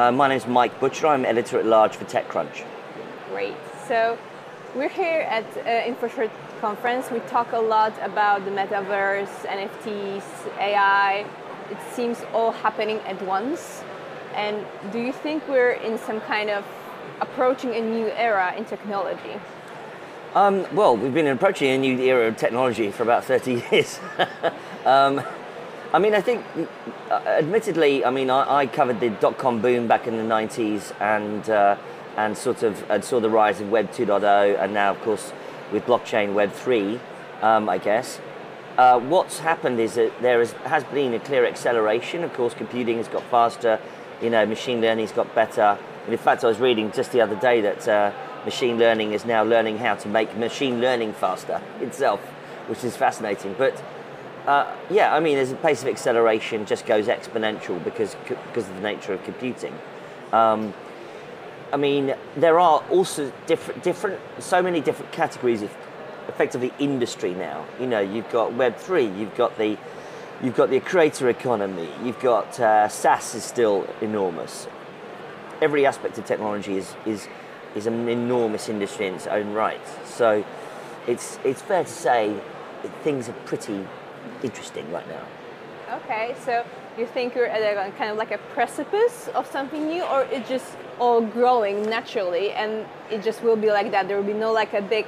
Uh, my name is Mike Butcher. I'm editor at large for TechCrunch. Great. So we're here at uh, conference. We talk a lot about the metaverse, NFTs, AI. It seems all happening at once. And do you think we're in some kind of approaching a new era in technology? Um, well, we've been approaching a new era of technology for about 30 years. um, I mean, I think, uh, admittedly, I mean, I, I, covered the dot com boom back in the 90s and, uh, and sort of and saw the rise of Web 2.0 and now, of course, with blockchain Web 3, um, I guess. Uh, what's happened is that there is, has been a clear acceleration. Of course, computing has got faster, you know, machine learning's got better. And in fact, I was reading just the other day that uh, machine learning is now learning how to make machine learning faster itself, which is fascinating. But uh, yeah, I mean, as the pace of acceleration just goes exponential because because of the nature of computing. Um, I mean, there are also different different so many different categories of effectively industry now. You know, you've got Web three, you've got the you've got the creator economy, you've got uh, SaaS is still enormous. Every aspect of technology is is is an enormous industry in its own right. So, it's it's fair to say things are pretty interesting right now. Okay, so you think you're at a kind of like a precipice of something new, or it's just all growing naturally, and it just will be like that. There will be no like a big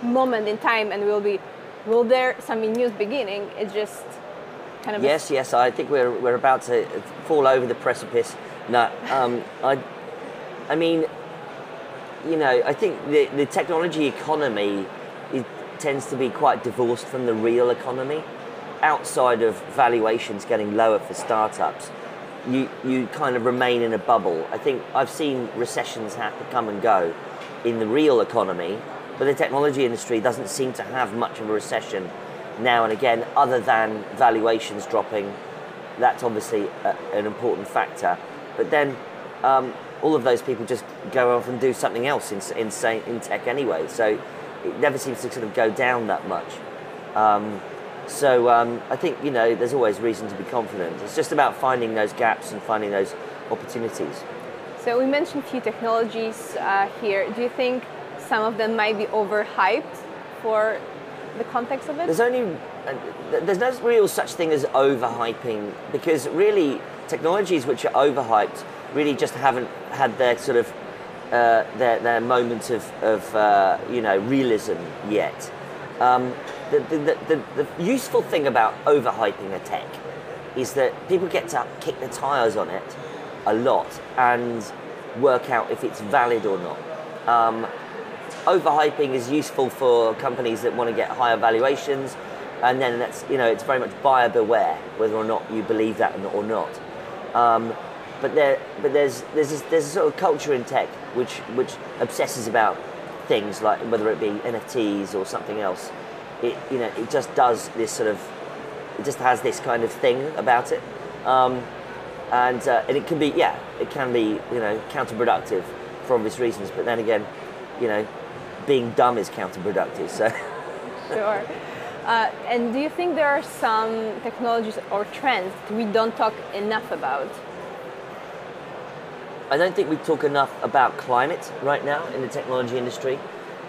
moment in time, and will be will there something new beginning? It's just kind of yes, yes. I think we're we're about to fall over the precipice. No, um, I, I mean, you know, I think the the technology economy it tends to be quite divorced from the real economy outside of valuations getting lower for startups, you, you kind of remain in a bubble. I think I've seen recessions happen, come and go in the real economy, but the technology industry doesn't seem to have much of a recession now and again, other than valuations dropping. That's obviously a, an important factor. But then um, all of those people just go off and do something else in, in, in tech anyway. So it never seems to sort of go down that much. Um, so um, I think you know there's always reason to be confident. It's just about finding those gaps and finding those opportunities. So we mentioned a few technologies uh, here. Do you think some of them might be overhyped for the context of it? There's only uh, there's no real such thing as overhyping because really technologies which are overhyped really just haven't had their sort of uh, their, their moment of, of uh, you know realism yet. Um, the, the, the, the, useful thing about overhyping a tech is that people get to kick the tires on it a lot and work out if it's valid or not. Um, overhyping is useful for companies that want to get higher valuations, and then that's you know it's very much buyer beware whether or not you believe that or not. Um, but there, but there's there's this, there's a sort of culture in tech which which obsesses about things like whether it be NFTs or something else it you know it just does this sort of it just has this kind of thing about it. Um, and uh, and it can be yeah it can be you know counterproductive for obvious reasons but then again you know being dumb is counterproductive so. Sure. Uh, and do you think there are some technologies or trends that we don't talk enough about? I don't think we talk enough about climate right now in the technology industry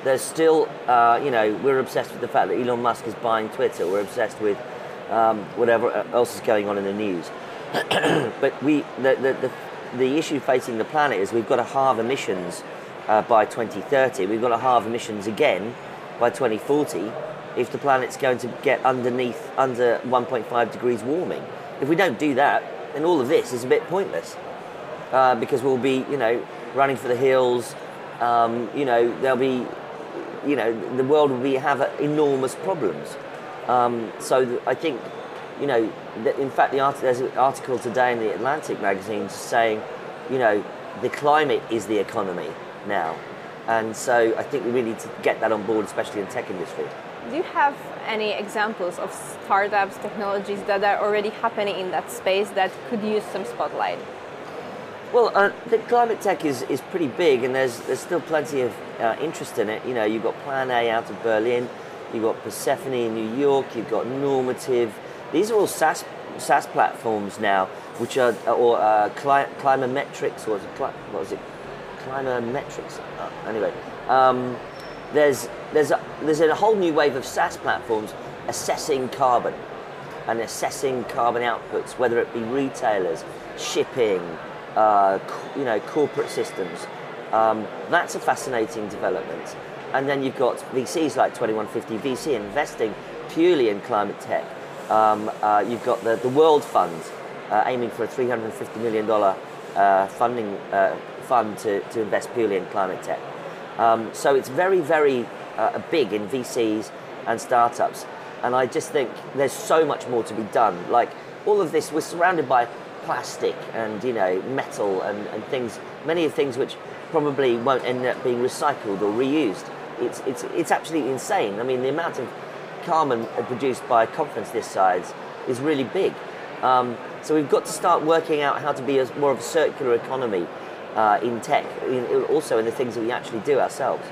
there's still, uh, you know, we're obsessed with the fact that Elon Musk is buying Twitter. We're obsessed with um, whatever else is going on in the news. but we, the, the, the, the, issue facing the planet is we've got to halve emissions uh, by 2030. We've got to halve emissions again by 2040 if the planet's going to get underneath, under 1.5 degrees warming. If we don't do that, then all of this is a bit pointless. Uh, because we'll be, you know, running for the hills. Um, you know, there'll be you know, the world be have enormous problems. Um, so I think, you know, in fact, the art, there's an article today in the Atlantic magazine saying, you know, the climate is the economy now. And so I think we really need to get that on board, especially in the tech industry. Do you have any examples of startups, technologies that are already happening in that space that could use some spotlight? Well, uh, the climate tech is, is pretty big, and there's there's still plenty of uh, interest in it. You know, you've got Plan A out of Berlin, you've got Persefoni in New York, you've got Normative. These are all SaaS SaaS platforms now which are or uh, cli- or cli- what was it? Climametrics. Uh, anyway, um, there's there's a, there's a whole new wave of SaaS platforms assessing carbon and assessing carbon outputs, whether it be retailers, shipping, uh, you know, corporate systems. Um, that's a fascinating development. And then you've got VCs like 2150 VC investing purely in climate tech. Um, uh, you've got the, the World Fund uh, aiming for a $350 million uh, funding uh, fund to, to invest purely in climate tech. Um, so it's very, very uh, big in VCs and startups. And I just think there's so much more to be done. Like all of this, we're surrounded by plastic and you know metal and, and things, many of things which probably won't end up being recycled or reused. It's, it's, it's absolutely insane. I mean, the amount of carbon produced by a conference this size is really big. Um, so we've got to start working out how to be a, more of a circular economy uh, in tech, in, also in the things that we actually do ourselves.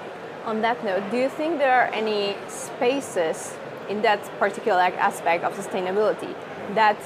On that note, do you think there are any spaces in that particular aspect of sustainability that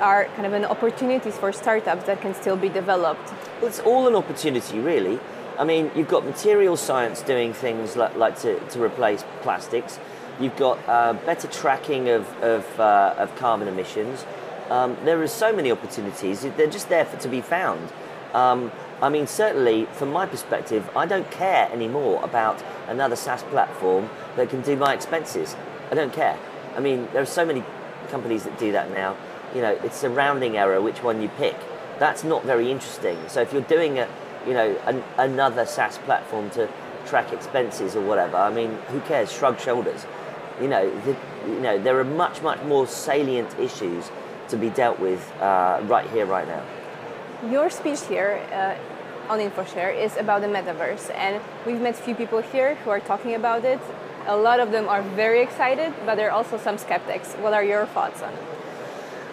are kind of an opportunities for startups that can still be developed? Well, it's all an opportunity, really. I mean, you've got material science doing things like, like to, to replace plastics. You've got uh, better tracking of, of, uh, of carbon emissions. Um, there are so many opportunities. They're just there for, to be found. Um, I mean, certainly, from my perspective, I don't care anymore about another SaaS platform that can do my expenses. I don't care. I mean, there are so many companies that do that now. You know, it's a rounding error which one you pick. That's not very interesting. So if you're doing a, you know, an, another SaaS platform to track expenses or whatever, I mean, who cares? Shrug shoulders. You know, the, you know, there are much, much more salient issues to be dealt with uh, right here, right now. Your speech here uh, on InfoShare is about the metaverse, and we've met a few people here who are talking about it. A lot of them are very excited, but there are also some skeptics. What are your thoughts on it?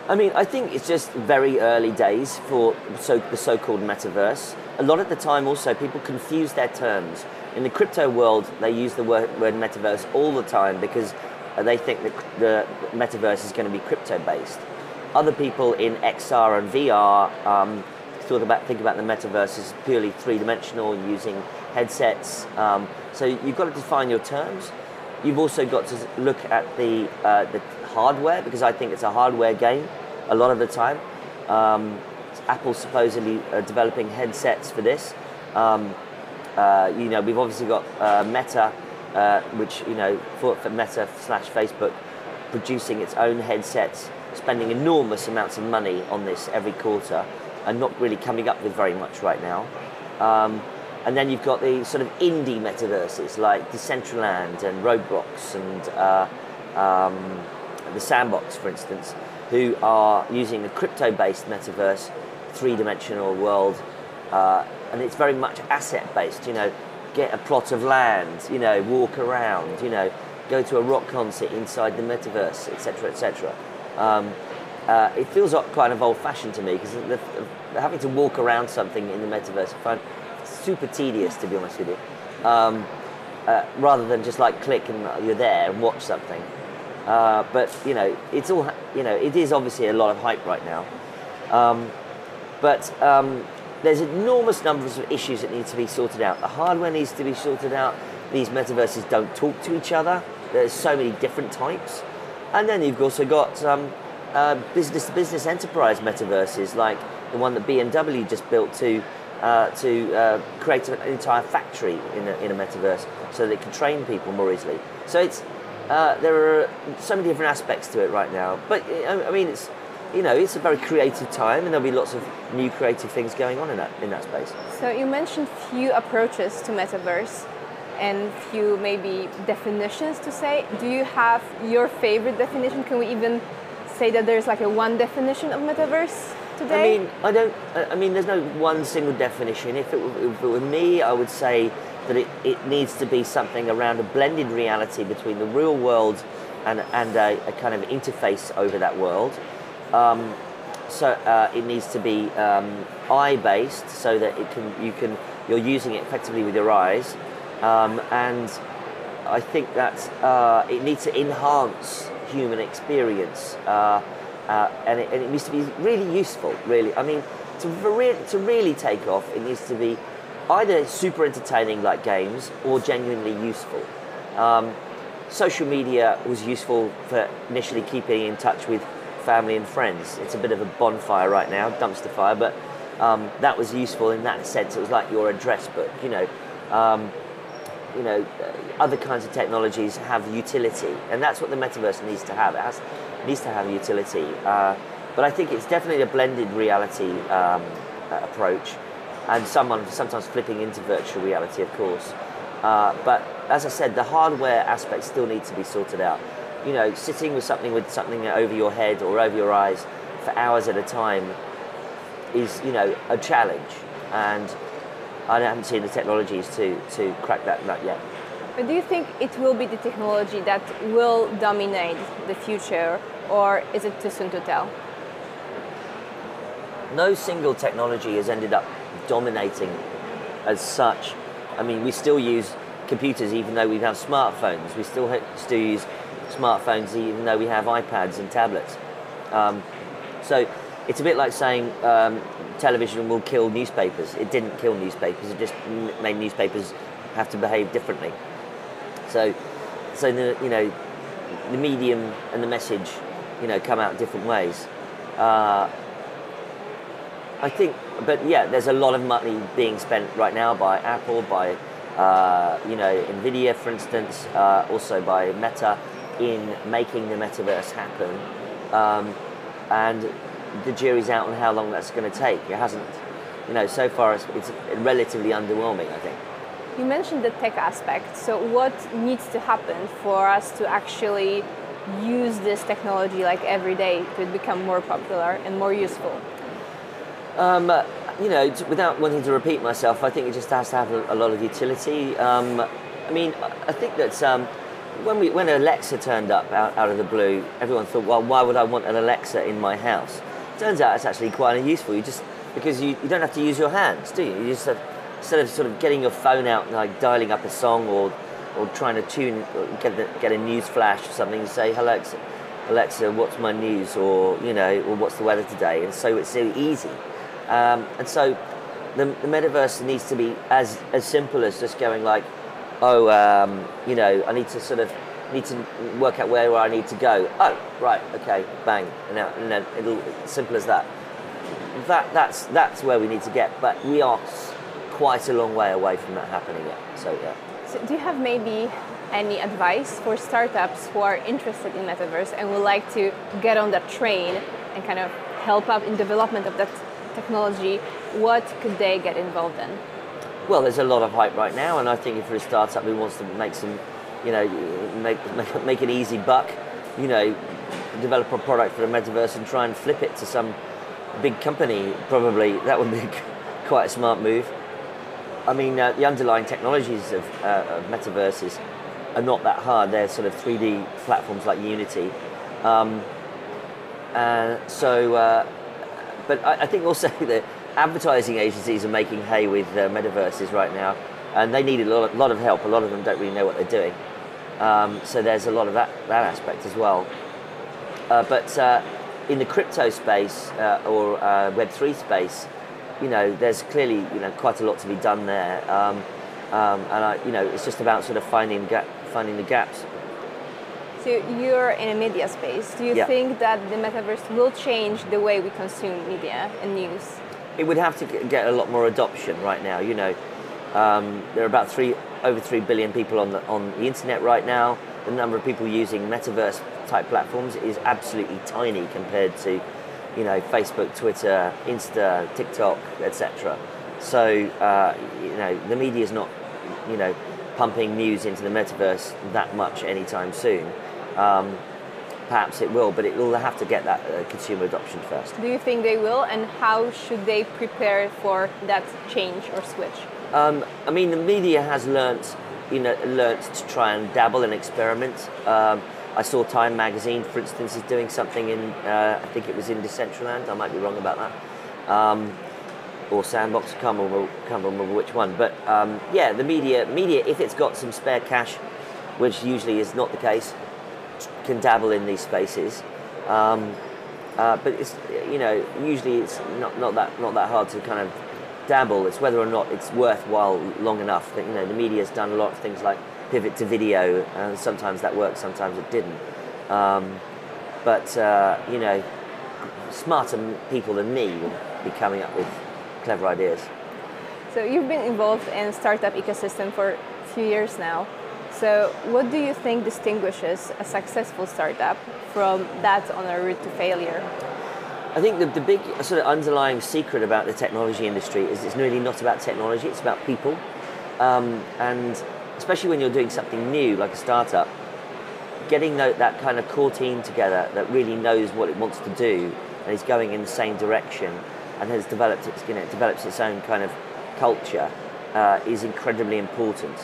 I mean, I think it's just very early days for so, the so-called metaverse. A lot of the time, also, people confuse their terms. In the crypto world, they use the word, word metaverse all the time because uh, they think that the metaverse is going to be crypto-based. Other people in XR and VR um, thought about think about the metaverse as purely three-dimensional using headsets. Um, so you've got to define your terms. You've also got to look at the uh, the hardware because I think it's a hardware game a lot of the time. Um, Apple supposedly developing headsets for this. Um, uh, you know, we've obviously got uh, Meta, uh, which you know for, for Meta slash Facebook, producing its own headsets, spending enormous amounts of money on this every quarter, and not really coming up with very much right now. Um, and then you've got the sort of indie metaverses like Decentraland and Roblox and uh, um, the Sandbox, for instance, who are using a crypto-based metaverse, three-dimensional world, uh, and it's very much asset-based. You know, get a plot of land, you know, walk around, you know, go to a rock concert inside the metaverse, etc., etc. Um, uh, it feels kind of old-fashioned to me because having to walk around something in the metaverse, I find super tedious, to be honest with you. Um, uh, rather than just like click and you're there and watch something. Uh, but you know, it's all you know. It is obviously a lot of hype right now, um, but um, there's enormous numbers of issues that need to be sorted out. The hardware needs to be sorted out. These metaverses don't talk to each other. There's so many different types, and then you've also got um, uh, business-to-business enterprise metaverses, like the one that BMW just built to uh, to uh, create an entire factory in a, in a metaverse, so that it can train people more easily. So it's uh, there are so many different aspects to it right now. But I mean, it's you know, it's a very creative time, and there'll be lots of new creative things going on in that in that space. So you mentioned few approaches to metaverse, and few maybe definitions to say. Do you have your favorite definition? Can we even say that there's like a one definition of metaverse? Today? I mean, I don't. I mean, there's no one single definition. If it, if it were me, I would say that it, it needs to be something around a blended reality between the real world and, and a, a kind of interface over that world. Um, so uh, it needs to be um, eye based so that it can you can you're using it effectively with your eyes um, and I think that uh, it needs to enhance human experience uh, uh, and, it, and it needs to be really useful. Really, I mean, to re- to really take off, it needs to be either super entertaining like games or genuinely useful. Um, social media was useful for initially keeping in touch with family and friends. It's a bit of a bonfire right now, dumpster fire, but um, that was useful in that sense. It was like your address book, you know. Um, you know, uh, other kinds of technologies have utility, and that's what the metaverse needs to have. It has, needs to have utility. Uh, but I think it's definitely a blended reality um, approach, and someone sometimes flipping into virtual reality, of course. Uh, but as I said, the hardware aspect still needs to be sorted out. You know, sitting with something with something over your head or over your eyes for hours at a time is, you know, a challenge. And I haven't seen the technologies to, to crack that nut yet. But do you think it will be the technology that will dominate the future, or is it too soon to tell? No single technology has ended up dominating as such. I mean, we still use computers even though we have smartphones. We still, still use smartphones even though we have iPads and tablets. Um, so it's a bit like saying um, television will kill newspapers. It didn't kill newspapers. It just made newspapers have to behave differently. So, so the you know, the medium and the message, you know, come out different ways. Uh, I think, but yeah, there's a lot of money being spent right now by Apple, by uh, you know, Nvidia, for instance, uh, also by Meta, in making the metaverse happen. Um, and the jury's out on how long that's going to take. It hasn't, you know, so far it's, it's relatively underwhelming, I think. You mentioned the tech aspect. So, what needs to happen for us to actually use this technology like every day to become more popular and more useful? Um, you know, without wanting to repeat myself, I think it just has to have a, a lot of utility. Um, I mean, I think that um, when we when Alexa turned up out, out of the blue, everyone thought, well, why would I want an Alexa in my house? Turns out it's actually quite useful. You just because you, you don't have to use your hands, do you? You just have, instead of sort of getting your phone out and like dialing up a song or or trying to tune get the, get a news flash or something, you say Alexa, Alexa, what's my news or you know or what's the weather today? And so it's so easy. Um, and so the, the metaverse needs to be as as simple as just going like, oh, um, you know, I need to sort of need to work out where I need to go. Oh, right, okay, bang, and, now, and then it'll simple as that. That that's that's where we need to get, but we are quite a long way away from that happening yet. So yeah. So do you have maybe any advice for startups who are interested in metaverse and would like to get on that train and kind of help out in development of that technology? What could they get involved in? Well, there's a lot of hype right now, and I think if you're a startup who wants to make some you know, make, make, make an easy buck, you know, develop a product for the metaverse and try and flip it to some big company, probably that would be quite a smart move. I mean, uh, the underlying technologies of, uh, of, metaverses are not that hard. They're sort of 3D platforms like Unity. Um, and so, uh, but I, I, think also the advertising agencies are making hay with uh, metaverses right now, and they need a lot, lot of help. A lot of them don't really know what they're doing. Um, so there's a lot of that, that aspect as well. Uh, but uh, in the crypto space uh, or uh, Web3 space, you know, there's clearly you know quite a lot to be done there, um, um, and I, you know, it's just about sort of finding gap, finding the gaps. So you're in a media space. Do you yeah. think that the metaverse will change the way we consume media and news? It would have to get a lot more adoption right now. You know, um, there are about three over 3 billion people on the, on the internet right now. The number of people using metaverse type platforms is absolutely tiny compared to, you know, Facebook, Twitter, Insta, TikTok, etc. So, uh, you know, the media is not, you know, pumping news into the metaverse that much anytime soon. Um, perhaps it will, but it will have to get that uh, consumer adoption first. Do you think they will, and how should they prepare for that change or switch? Um, I mean, the media has learnt, you know, learnt to try and dabble and experiment. Um, I saw Time Magazine, for instance, is doing something in, uh, I think it was in Decentraland. I might be wrong about that. Um, or Sandbox, can't remember, can't remember which one. But um, yeah, the media, media, if it's got some spare cash, which usually is not the case, can dabble in these spaces. Um, uh, but it's you know usually it's not, not that not that hard to kind of dabble. It's whether or not it's worthwhile long enough. That you know the media's done a lot of things like pivot to video, and sometimes that worked, sometimes it didn't. Um, but uh, you know, smarter people than me will be coming up with clever ideas. So you've been involved in startup ecosystem for a few years now. So what do you think distinguishes a successful startup from that on a route to failure? I think the, the big sort of underlying secret about the technology industry is it's really not about technology, it's about people. Um, and especially when you're doing something new like a startup, getting that, that kind of core team together that really knows what it wants to do and is going in the same direction and has developed its, you know, develops its own kind of culture uh, is incredibly important.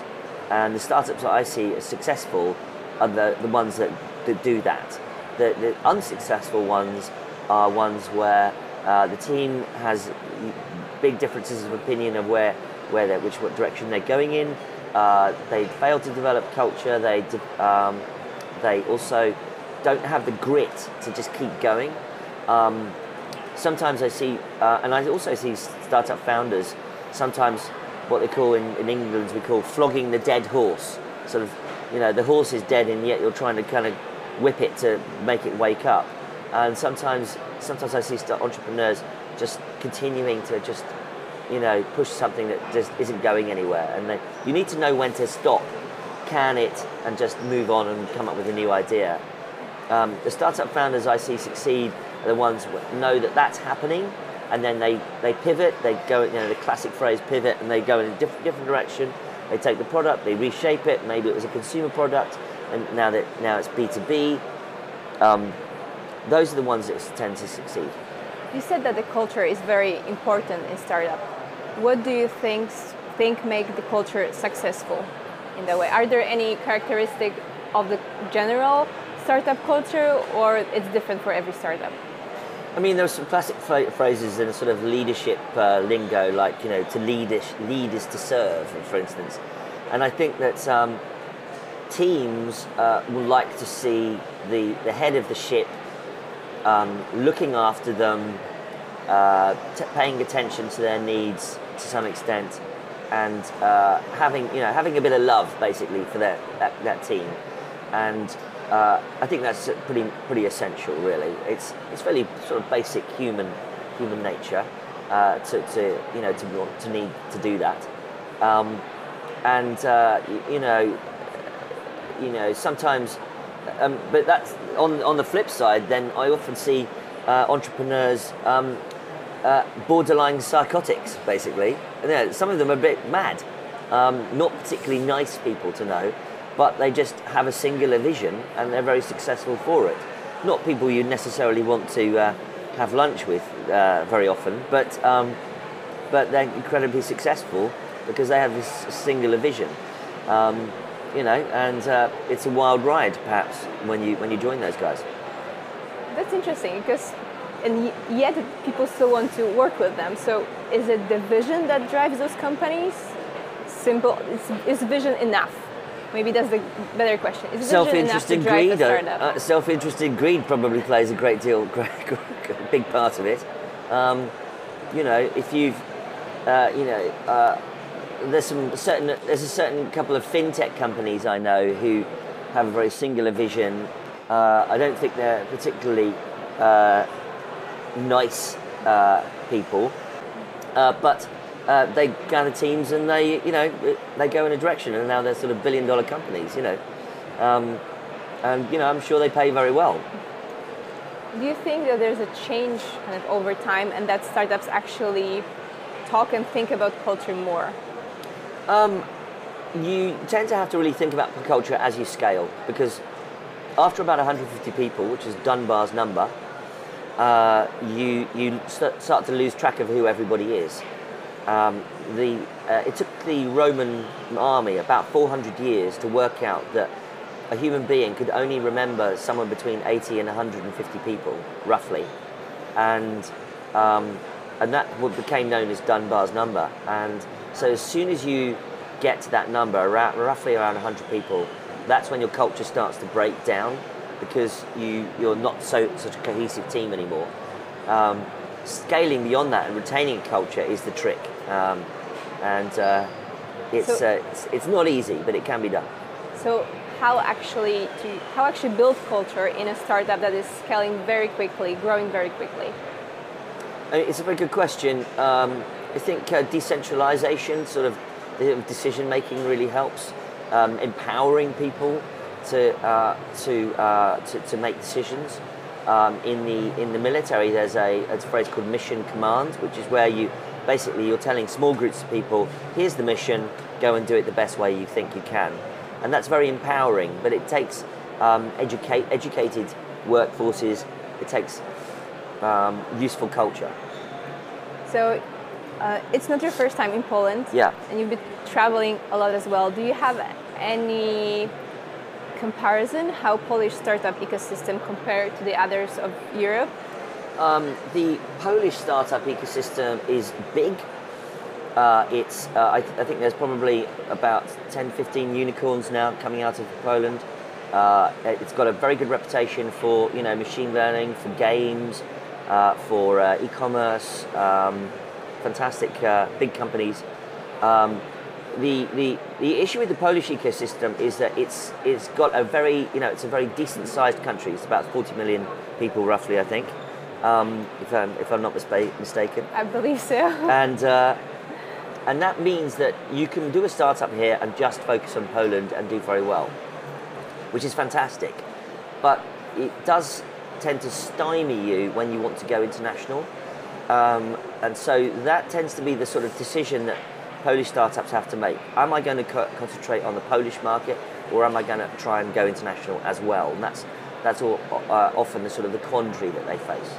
And the startups that I see as successful are the, the ones that, that do that. The, the unsuccessful ones are ones where uh, the team has big differences of opinion of where, where they're, which what direction they're going in. Uh, they fail to develop culture. They, um, they also don't have the grit to just keep going. Um, sometimes I see, uh, and I also see startup founders, sometimes what they call in, in England, we call flogging the dead horse. Sort of, you know, the horse is dead and yet you're trying to kind of whip it to make it wake up. And sometimes, sometimes I see entrepreneurs just continuing to just, you know, push something that just isn't going anywhere. And they, you need to know when to stop, can it, and just move on and come up with a new idea. Um, the startup founders I see succeed are the ones know that that's happening and then they, they pivot, they go, you know, the classic phrase pivot, and they go in a different, different direction. They take the product, they reshape it. Maybe it was a consumer product, and now that now it's B two B. Um, those are the ones that tend to succeed. You said that the culture is very important in startup. What do you think think make the culture successful in that way? Are there any characteristic of the general startup culture, or it's different for every startup? I mean, there are some classic phrases in a sort of leadership uh, lingo, like you know, to lead is, lead is to serve, for instance. And I think that um, teams uh, will like to see the, the head of the ship um, looking after them, uh, t- paying attention to their needs to some extent, and uh, having you know having a bit of love basically for that that, that team, and uh, I think that's pretty pretty essential. Really, it's it's fairly sort of basic human human nature uh, to, to you know to want to need to do that, um, and uh, you, know you know sometimes, um, but that's on on the flip side. Then I often see uh, entrepreneurs. Um, uh, borderline psychotics, basically. You know, some of them are a bit mad, um, not particularly nice people to know but they just have a singular vision and they're very successful for it. Not people you necessarily want to uh, have lunch with uh, very often, but um, but they're incredibly successful because they have this singular vision. Um, you know, and uh, it's a wild ride, perhaps, when you when you join those guys. That's interesting because, and yet people still want to work with them. So, is it the vision that drives those companies? Simple. Is, is vision enough? Maybe that's the better question. Is self-interested greed? Uh, self-interested greed probably plays a great deal, big part of it. Um, you know, if you've, uh, you know, uh, there's some certain, there's a certain couple of fintech companies I know who have a very singular vision. Uh, I don't think they're particularly uh, nice uh, people, but uh, they gather teams and they, you know, they go in a direction, and now they're sort of billion dollar companies, you know, um, and you know, I'm sure they pay very well. Do you think that there's a change kind of over time, and that startups actually talk and think about culture more? Um, you tend to have to really think about culture as you scale, because after about 150 people, which is Dunbar's number, uh, you you start to lose track of who everybody is. Um, the, uh, it took the Roman army about 400 years to work out that a human being could only remember somewhere between 80 and 150 people, roughly. And, um, and that became known as Dunbar's number. And so as soon as you get to that number, around, roughly around 100 people, that's when your culture starts to break down. because you you're not so such a cohesive team anymore. Um, scaling beyond that and retaining culture is the trick, um, and uh, it's, So- uh, it's it's not easy, but it can be done. So how actually to how actually build culture in a startup that is scaling very quickly, growing very quickly? I mean, it's a very good question. Um, I think uh, decentralization, sort of decision making, really helps. Um, empowering people to uh, to, uh, to to make decisions. Um, in the in the military, there's a, a phrase called mission command, which is where you basically you're telling small groups of people, here's the mission, go and do it the best way you think you can, and that's very empowering. But it takes um, educate educated workforces. It takes um, useful culture. So uh, it's not your first time in Poland. Yeah. And you've been traveling a lot as well. Do you have any comparison how Polish startup ecosystem compared to the others of Europe? Um, the Polish startup ecosystem is big. Uh, it's, uh, I, th- I think there's probably about 10, 15 unicorns now coming out of Poland. Uh, it's got a very good reputation for you know machine learning, for games, uh, for uh, e-commerce. Um, fantastic, uh, big companies. Um, the, the, the issue with the Polish ecosystem is that it's, it's got a very, you know, it's a very decent sized country. It's about 40 million people roughly, I think, um, if, I'm, if I'm not mispa- mistaken. I believe so. And, uh, and that means that you can do a startup here and just focus on Poland and do very well, which is fantastic. But it does tend to stymie you when you want to go international. Um, and so that tends to be the sort of decision that Polish startups have to make. Am I going to co- concentrate on the Polish market or am I going to try and go international as well? And that's, that's all, uh, often the sort of the quandary that they face.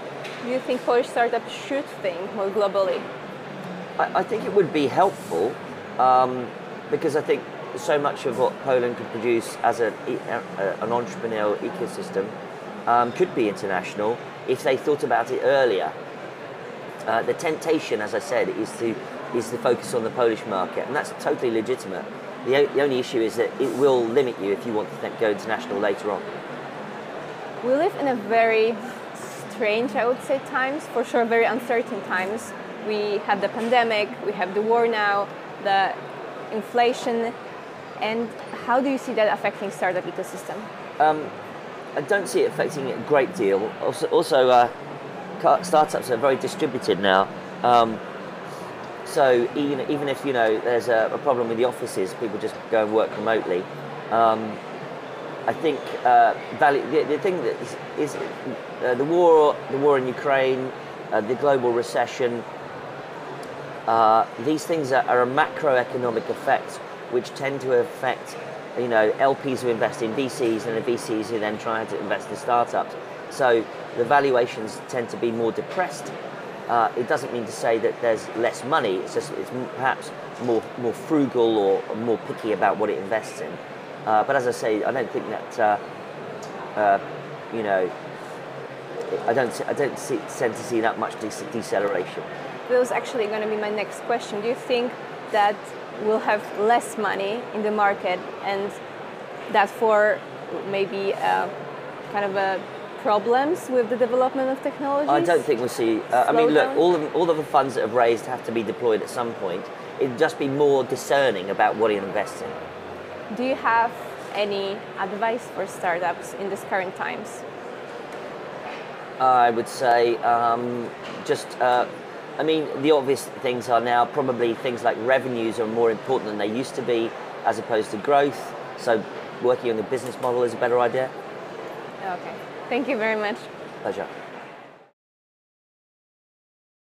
Do you think Polish startups should think more globally? I, I think it would be helpful um, because I think so much of what Poland could produce as a, a, an entrepreneurial ecosystem um, could be international if they thought about it earlier. Uh, the temptation, as I said, is to is to focus on the Polish market, and that's totally legitimate. The, the only issue is that it will limit you if you want to go international later on. We live in a very strange, I would say, times, for sure, very uncertain times. We have the pandemic, we have the war now, the inflation, and how do you see that affecting startup ecosystem? Um, I don't see it affecting it a great deal. Also, also uh, startups are very distributed now. Um, so even, even if you know there's a, a problem with the offices, people just go and work remotely. Um, I think uh, value, the, the thing that is, is uh, the war, the war in Ukraine, uh, the global recession. Uh, these things are, are a macroeconomic effect which tend to affect, you know, LPs who invest in VCs and the VCs who then try to invest in startups. So the valuations tend to be more depressed. Uh, it doesn't mean to say that there's less money. It's just it's perhaps more more frugal or more picky about what it invests in. Uh, but as I say, I don't think that uh, uh, you know. I don't. I don't see, tend to see that much dece- deceleration. That was actually going to be my next question. Do you think that we'll have less money in the market and that for maybe uh, kind of a problems with the development of technology? I don't think we'll see. Uh, I mean, look, all of all of the funds that have raised have to be deployed at some point. It'd just be more discerning about what it invests in. Do you have any advice for startups in these current times? I would say um, just. Uh, I mean, the obvious things are now probably things like revenues are more important than they used to be, as opposed to growth. So, working on the business model is a better idea. Okay. Thank you very much. Pleasure.